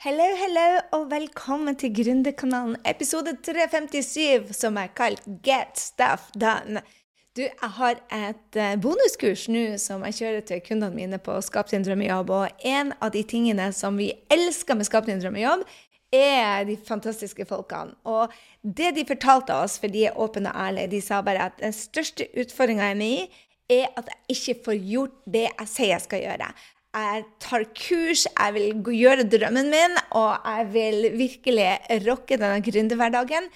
Hello, hello, og velkommen til Gründerkanalen, episode 357, som er kalt Get Stuff Done. Du, jeg har et eh, bonuskurs nå som jeg kjører til kundene mine på Skap din drømmejobb. Og en av de tingene som vi elsker med Skap din drømmejobb, er de fantastiske folkene. Og det de fortalte oss, for de er åpne og ærlige, de sa bare at den største utfordringa jeg er med i, er at jeg ikke får gjort det jeg sier jeg skal gjøre jeg tar kurs, jeg vil gjøre drømmen min, og jeg vil virkelig rocke denne gründerhverdagen.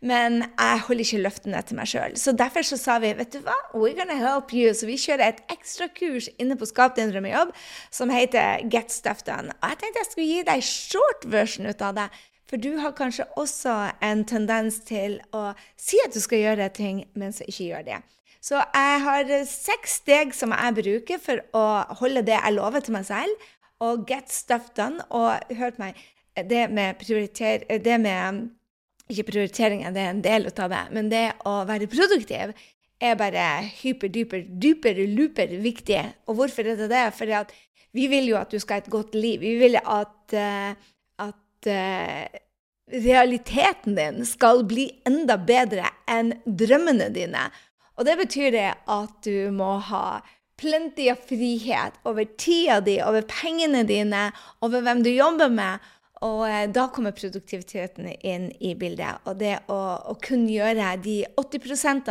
Men jeg holder ikke løftene til meg sjøl. Så derfor så sa vi vet du hva, we're gonna help you. Så vi kjører et ekstra kurs inne på Skap din drømmejobb som heter Get Stuff Done. Og jeg tenkte jeg skulle gi deg short version ut av det. For du har kanskje også en tendens til å si at du skal gjøre ting, men så ikke gjør det. Så jeg har seks steg som jeg bruker for å holde det jeg lover til meg selv, og get stuff done. Og hørt meg, det med, prioriter, det med Ikke prioriteringer, det er en del av det, men det å være produktiv er bare hyper-duper, duper, looper viktig. Og hvorfor er det det? Fordi vi vil jo at du skal ha et godt liv. Vi vil at, uh, at uh, realiteten din skal bli enda bedre enn drømmene dine. Og det betyr det at du må ha plenty av frihet over tida di, over pengene dine, over hvem du jobber med. Og eh, da kommer produktiviteten inn i bildet. Og det å, å kunne gjøre de 80%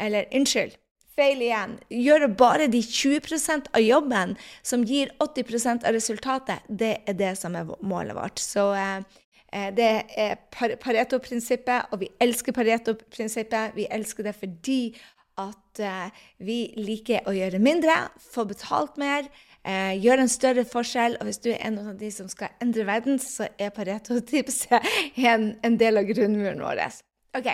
eller unnskyld, feil igjen. Gjøre bare de 20% av jobben som gir 80% av resultatet, det er det som er målet vårt. Så eh, det er Pareto-prinsippet, og vi elsker Pareto-prinsippet. Vi elsker det fordi at eh, vi liker å gjøre mindre, få betalt mer, eh, gjøre en større forskjell. Og hvis du er en av de som skal endre verden, så er Pareto-tipset en, en, del av grunnmuren vår. OK,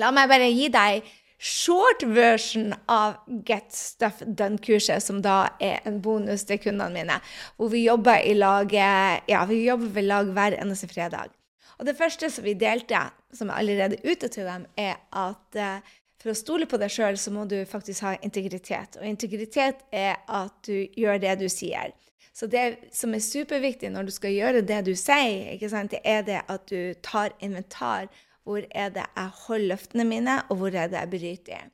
la meg bare gi deg short version av Get Stuff Done-kurset, som da er en bonus til kundene mine, hvor vi jobber i lag, ja, vi jobber ved lag hver eneste fredag. Og det første som vi delte, som er allerede ute til dem, er at uh, for å stole på deg sjøl, så må du faktisk ha integritet. Og integritet er at du gjør det du sier. Så det som er superviktig når du skal gjøre det du sier, det er det at du tar inventar. Hvor er det jeg holder løftene mine, og hvor er det jeg bryter?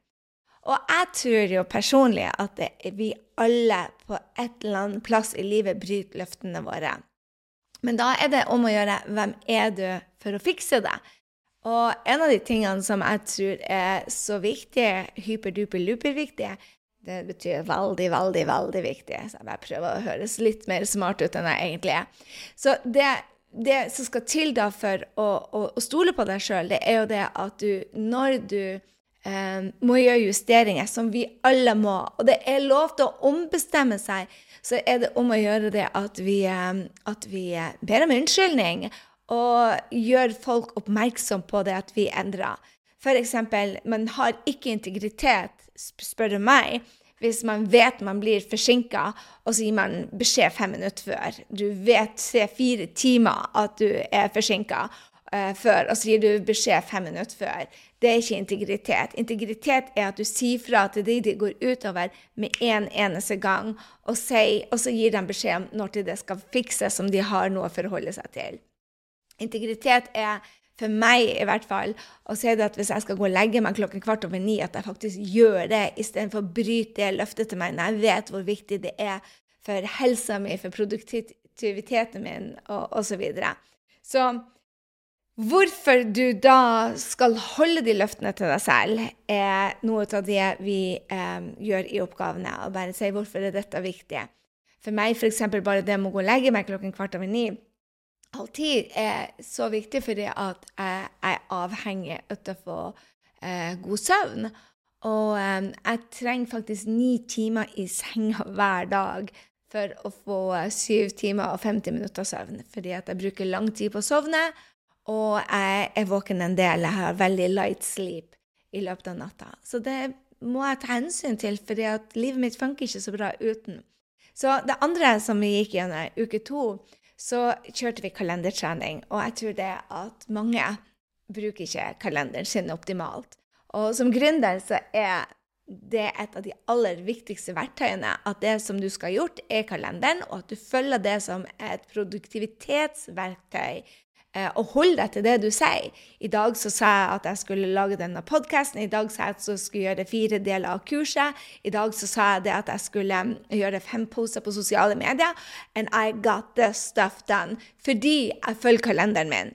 Og jeg tror jo personlig at det, vi alle på et eller annet plass i livet bryter løftene våre. Men da er det om å gjøre hvem er du for å fikse det? Og en av de tingene som jeg tror er så viktige, hyperduper-luper-viktige, det betyr veldig, veldig, veldig viktig. Så jeg bare prøver å høres litt mer smart ut enn jeg egentlig er. Så det, det som skal til da for å, å, å stole på deg sjøl, er jo det at du, når du eh, må gjøre justeringer, som vi alle må, og det er lov til å ombestemme seg, så er det om å gjøre det at vi, eh, at vi eh, ber om unnskyldning og gjør folk oppmerksom på det at vi endrer. F.eks. man har ikke integritet, spør du meg, hvis man vet man blir forsinka, og så gir man beskjed fem minutter før. Du vet tre-fire timer at du er forsinka uh, før, og så gir du beskjed fem minutter før. Det er ikke integritet. Integritet er at du sier fra til de det går utover med en eneste gang, og, sier, og så gir de beskjed om når det skal fikses, som de har noe å forholde seg til. Integritet er for meg i hvert fall å si det at hvis jeg skal gå og legge meg klokken kvart over ni, at jeg faktisk gjør det istedenfor å bryte det løftet til meg når jeg vet hvor viktig det er for helsa mi, for produktiviteten min og osv. Så, videre. så hvorfor du da skal holde de løftene til deg selv, er noe av det vi eh, gjør i oppgavene. Og bare si hvorfor er dette viktig. For meg f.eks. bare det med å gå og legge meg klokken kvart over ni alltid er så viktig fordi at jeg er avhengig av å få eh, god søvn. Og eh, jeg trenger faktisk ni timer i senga hver dag for å få syv timer og 50 minutter søvn. Fordi at jeg bruker lang tid på å sovne, og jeg er våken en del. Jeg har veldig light sleep i løpet av natta. Så det må jeg ta hensyn til, fordi at livet mitt funker ikke så bra uten. Så det andre som vi gikk gjennom uke to, så kjørte vi kalendertrening. Og jeg tror det at mange bruker ikke kalenderen sin optimalt. Og som gründer så er det et av de aller viktigste verktøyene. At det som du skal ha gjort, er kalenderen, og at du følger det som et produktivitetsverktøy. Eh, og hold deg til det du sier. I dag så sa jeg at jeg skulle lage denne podkasten. I dag sa jeg at jeg skulle gjøre fire deler av kurset. I dag så sa jeg det at jeg skulle mm, gjøre fem poser på sosiale medier. And I got the stuff done. Fordi jeg følger kalenderen min.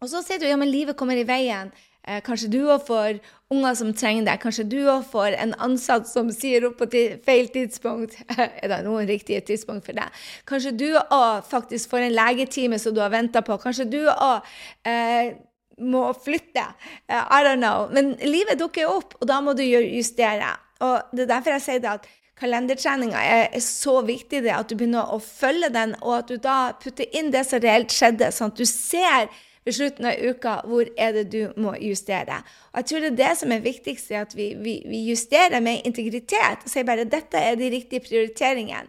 Og så sier du ja, men livet kommer i veien. Eh, kanskje du òg får unger som trenger deg. Kanskje du òg får en ansatt som sier opp på feil tidspunkt. er det noen riktige tidspunkt for deg? Kanskje du òg faktisk får en legetime som du har venta på. Kanskje du òg eh, må flytte. Uh, I don't know. Men livet dukker opp, og da må du justere. Og det er derfor jeg sier det at kalendertreninga er, er, så viktig, det at du begynner å følge den, og at du da putter inn det som reelt skjedde, sånn at du ser ved slutten av uka hvor er det du må justere. Og jeg tror det er det som er viktigst, at vi, vi, vi justerer med integritet. og Sier bare dette er de riktige prioriteringene.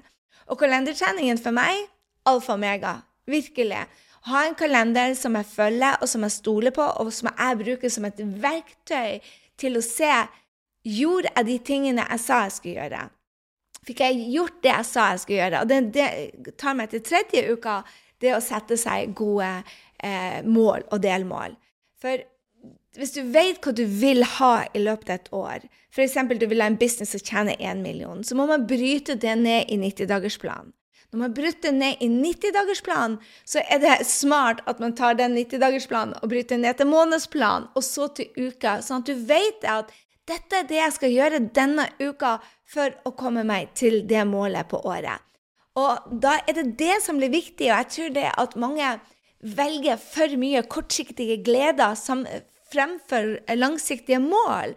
Og kalendertreningen for meg alfa og mega. Virkelig. Ha en kalender som jeg følger, og som jeg stoler på, og som jeg bruker som et verktøy til å se Gjorde jeg de tingene jeg sa jeg skulle gjøre? Fikk jeg gjort det jeg sa jeg skulle gjøre? Og det, det tar meg til tredje uka, det å sette seg gode eh, mål og delmål. For hvis du vet hva du vil ha i løpet av et år, f.eks. du vil ha en business som tjener 1 million, så må man bryte det ned i 90-dagersplanen. Når man bryter ned i 90-dagersplanen, så er det smart at man tar den 90-dagersplanen og bryter ned til månedsplan, og så til uka, sånn at du vet at dette er det jeg skal gjøre denne uka for å komme meg til det målet på året. Og da er det det som blir viktig, og jeg tror det at mange velger for mye kortsiktige gleder som, fremfor langsiktige mål.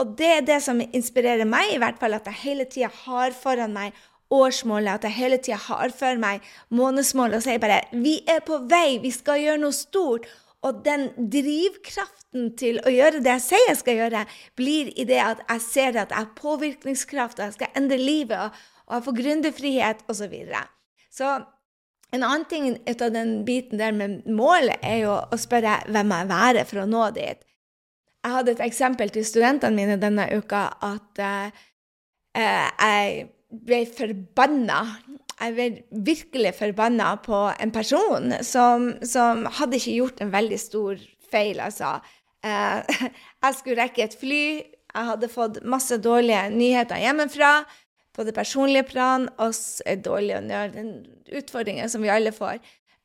Og det er det som inspirerer meg, i hvert fall, at jeg hele tida har foran meg årsmålet, at jeg hele tida har for meg månedsmålet og sier bare vi er på vei, vi skal gjøre noe stort. Og den drivkraften til å gjøre det jeg sier jeg skal gjøre, blir i det at jeg ser at jeg har påvirkningskraft, og jeg skal endre livet, og jeg får gründerfrihet osv. Så, videre. så en annen ting ut av den biten der med målet, er jo å spørre hvem jeg være for å nå dit. Jeg hadde et eksempel til studentene mine denne uka at uh, jeg ble forbanna. Jeg ble virkelig forbanna på en person som, som, hadde ikke gjort en veldig stor feil, altså. Uh, jeg skulle rekke et fly. Jeg hadde fått masse dårlige nyheter hjemmefra på det personlige plan, oss er dårlige gjøre den utfordringen som vi alle får.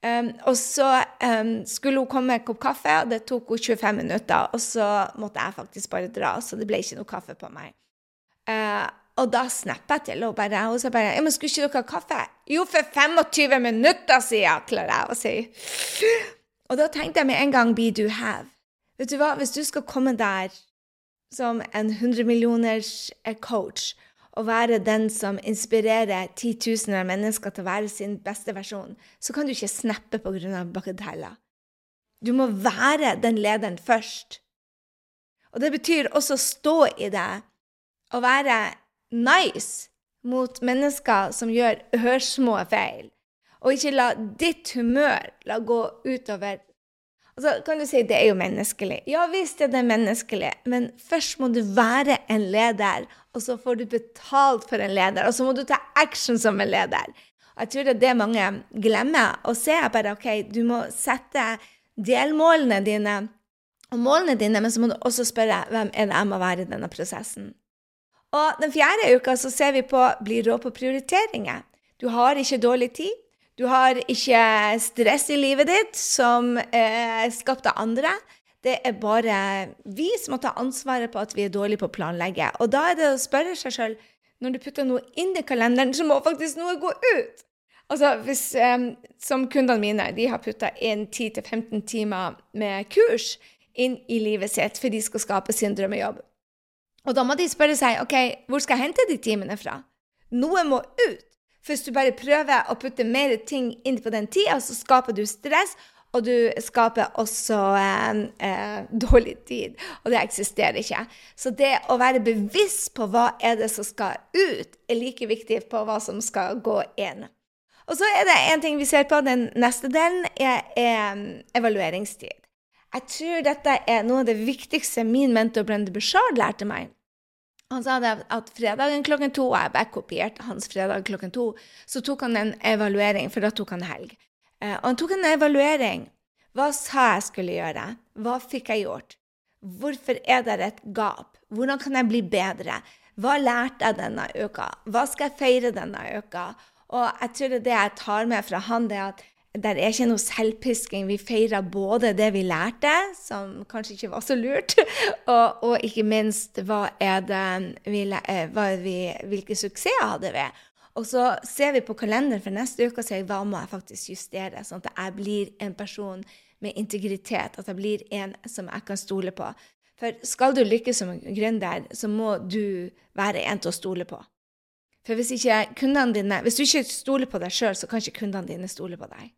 Um, og så um, skulle hun komme med en kopp kaffe, og det tok henne 25 minutter. Og så måtte jeg faktisk bare dra, så det ble ikke noe kaffe på meg. Uh, og da snappa jeg til henne bare. Hun sa bare men 'Skulle ikke dere ha kaffe?' 'Jo, for 25 minutter siden', klarer jeg å si. Og da tenkte jeg med en gang 'be do have'. Vet du hva, hvis du skal komme der som en 100 millioners eh, coach å være den som inspirerer titusener av mennesker til å være sin beste versjon, så kan du ikke snappe pga. bagateller. Du må være den lederen først. Og det betyr også å stå i det og være nice mot mennesker som gjør hørsmå feil, og ikke la ditt humør la gå utover og så kan du si det er jo menneskelig. Ja visst er det menneskelig, men først må du være en leder, og så får du betalt for en leder, og så må du ta action som en leder. Og jeg tror det er det mange glemmer. og ser bare OK, du må sette delmålene dine og målene dine, men så må du også spørre hvem er det jeg må være i denne prosessen. Og den fjerde uka så ser vi på bli rå på prioriteringer. Du har ikke dårlig tid. Du har ikke stress i livet ditt som er skapt av andre. Det er bare vi som må ta ansvaret på at vi er dårlige på å planlegge. Og da er det å spørre seg sjøl når du putter noe inn i kalenderen, så må faktisk noe gå ut. Altså, hvis, um, Som kundene mine de har putta inn 10-15 timer med kurs inn i livet sitt, for de skal skape sin drømmejobb. Og da må de spørre seg ok, hvor skal jeg hente de timene fra? Noe må ut. Hvis du bare prøver å putte mer ting inn på den tida, så skaper du stress, og du skaper også eh, eh, dårlig tid. Og det eksisterer ikke. Så det å være bevisst på hva er det som skal ut, er like viktig på hva som skal gå inn. Og så er det en ting vi ser på. Den neste delen er, er evalueringstid. Jeg tror dette er noe av det viktigste min mentor Brende Bushard lærte meg. Han sa det at fredagen klokken to, og jeg bare kopierte hans fredag klokken to, så tok han en evaluering, for da tok han helg. Eh, og han tok en evaluering. Hva sa jeg skulle gjøre? Hva fikk jeg gjort? Hvorfor er det et gap? Hvordan kan jeg bli bedre? Hva lærte jeg denne uka? Hva skal jeg feire denne uka? Og jeg tror det, jeg tar med fra han, det er at der er ikke noe selvpisking. Vi feirer både det vi lærte, som kanskje ikke var så lurt, og, og ikke minst hva er det vi, eh, hva er vi, hvilke suksesser hadde vi. Og så ser vi på kalenderen for neste uke og sier hva må jeg faktisk justere, sånn at jeg blir en person med integritet, at jeg blir en som jeg kan stole på. For skal du lykkes som gründer, så må du være en til å stole på. For hvis, ikke kundene dine, hvis du ikke stoler på deg sjøl, så kan ikke kundene dine stole på deg.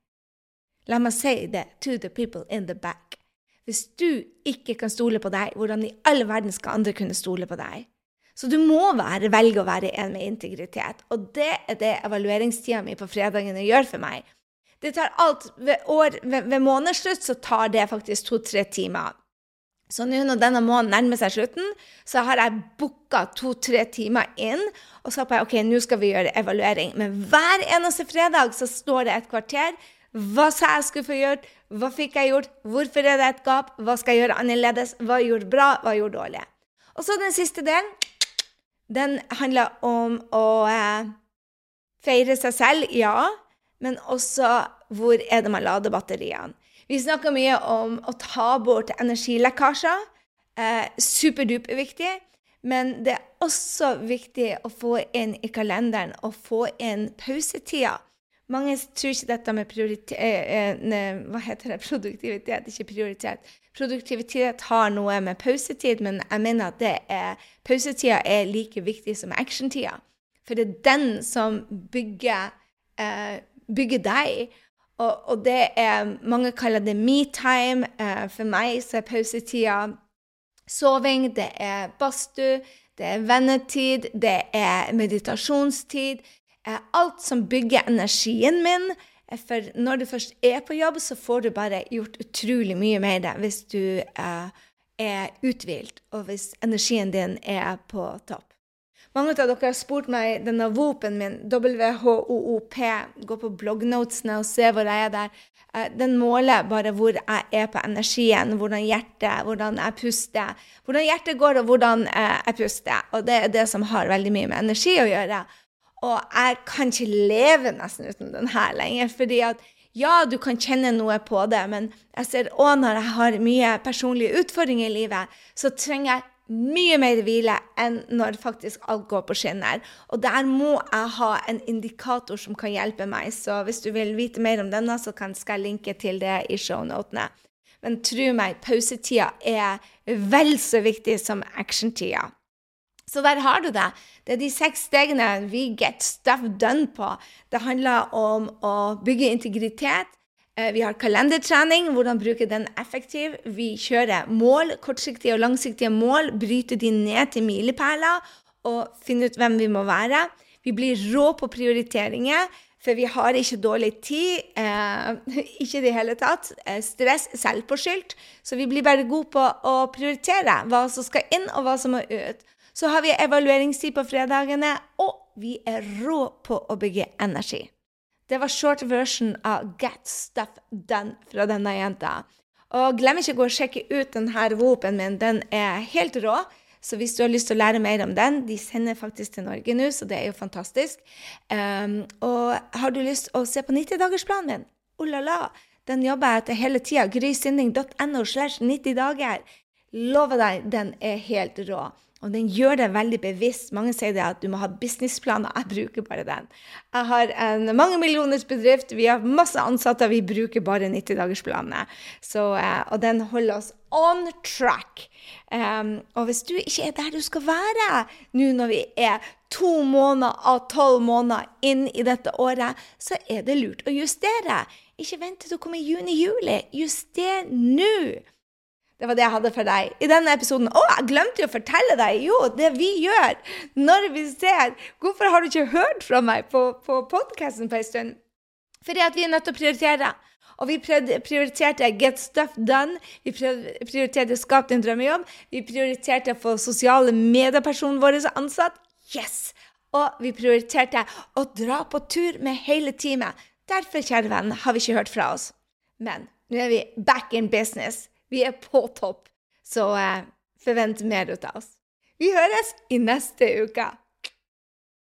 La meg si det to the people in the back. Hvis du ikke kan stole på deg, hvordan i all verden skal andre kunne stole på deg? Så du må være, velge å være en med integritet. Og det er det evalueringstida mi på fredagene gjør for meg. Det tar alt, Ved, år, ved, ved månedsslutt så tar det faktisk to-tre timer. Så nå når denne måneden nærmer seg slutten, så har jeg booka to-tre timer inn. Og så håper jeg ok, nå skal vi gjøre evaluering. Men hver eneste fredag så står det et kvarter hva sa jeg skulle få gjort? Hva fikk jeg gjort? Hvorfor er det et gap? Hva skal jeg gjøre annerledes? Hva gjorde bra? Hva gjorde dårlig? Og så den siste delen. Den handler om å eh, feire seg selv, ja, men også hvor er det man lader batteriene. Vi snakker mye om å ta bort energilekkasjer. Eh, Superduper viktig. Men det er også viktig å få inn i kalenderen og få inn pausetida. Mange tror ikke dette med eh, eh, hva heter det, produktivitet, ikke prioritet. Produktivitet har noe med pausetid, men jeg mener at er, pausetida er like viktig som actiontida. For det er den som bygger, eh, bygger deg. Og, og, det er Mange kaller det me-time. Eh, for meg så er pausetida soving, det er badstue, det er vennetid, det er meditasjonstid. Eh, alt som bygger energien min. Eh, for når du først er på jobb, så får du bare gjort utrolig mye med det hvis du eh, er uthvilt, og hvis energien din er på topp. Mange av dere har spurt meg denne VOP-en min, WHOOP, gå på bloggnotesene og se hvor jeg er der. Den måler bare hvor jeg er på energien, hvordan hjertet, hvordan jeg puster. Hvordan hjertet går, og hvordan jeg puster. Og det er det som har veldig mye med energi å gjøre. Og jeg kan ikke leve nesten uten den her lenger. fordi at ja, du kan kjenne noe på det, men jeg ser òg når jeg har mye personlige utfordringer i livet, så trenger jeg mye mer hvile enn når faktisk alt går på skinner. Og der må jeg ha en indikator som kan hjelpe meg. Så hvis du vil vite mer om denne, så skal jeg linke til det i shownotene. Men tro meg, pausetida er vel så viktig som actiontida. Så der har du det. Det er de seks stegene vi get stuff done på. Det handler om å bygge integritet. Eh, vi har kalendertrening, hvordan bruke den effektivt. Vi kjører mål, kortsiktige og langsiktige mål. Bryte de ned til milepæler og finne ut hvem vi må være. Vi blir rå på prioriteringer, for vi har ikke dårlig tid. Eh, ikke i det hele tatt. Eh, stress, selvpåskyldt. Så vi blir bare gode på å prioritere hva som skal inn, og hva som må ut. Så har vi evalueringstid på fredagene, og vi er rå på å bygge energi. Det var short version av Get Stuff Done fra denne jenta. Og glem ikke å gå og sjekke ut denne våpen min. Den er helt rå. Så hvis du har lyst til å lære mer om den De sender faktisk til Norge nå, så det er jo fantastisk. Um, og har du lyst til å se på 90-dagersplanen min? Oh la la! Den jobber jeg etter hele tida. Grysynding.no slash 90 dager. Lover deg, den er helt rå. Og den gjør det veldig bevisst. Mange sier det at du må ha businessplaner. Jeg bruker bare den. Jeg har en mange millioners bedrift. Vi har masse ansatte. Vi bruker bare 90-dagersplaner. Eh, og den holder oss on track. Um, og hvis du ikke er der du skal være nå når vi er to måneder av tolv måneder inn i dette året, så er det lurt å justere. Ikke vent til du kommer i juni-juli. Juster nå! Det var det jeg hadde for deg i denne episoden. Å, jeg glemte jo å fortelle deg! Jo, det vi gjør når vi ser Hvorfor har du ikke hørt fra meg på, på podkasten på en stund? Fordi at vi er nødt til å prioritere. Og vi prioriterte Get Stuff Done. Vi prioriterte Skap din drømmejobb. Vi prioriterte å få sosiale mediepersonen vår ansatt. Yes! Og vi prioriterte å dra på tur med hele teamet. Derfor, kjære venn, har vi ikke hørt fra oss. Men nå er vi back in business. Vi er på topp. Så eh, forvent mer ut av oss. Vi høres i neste uke.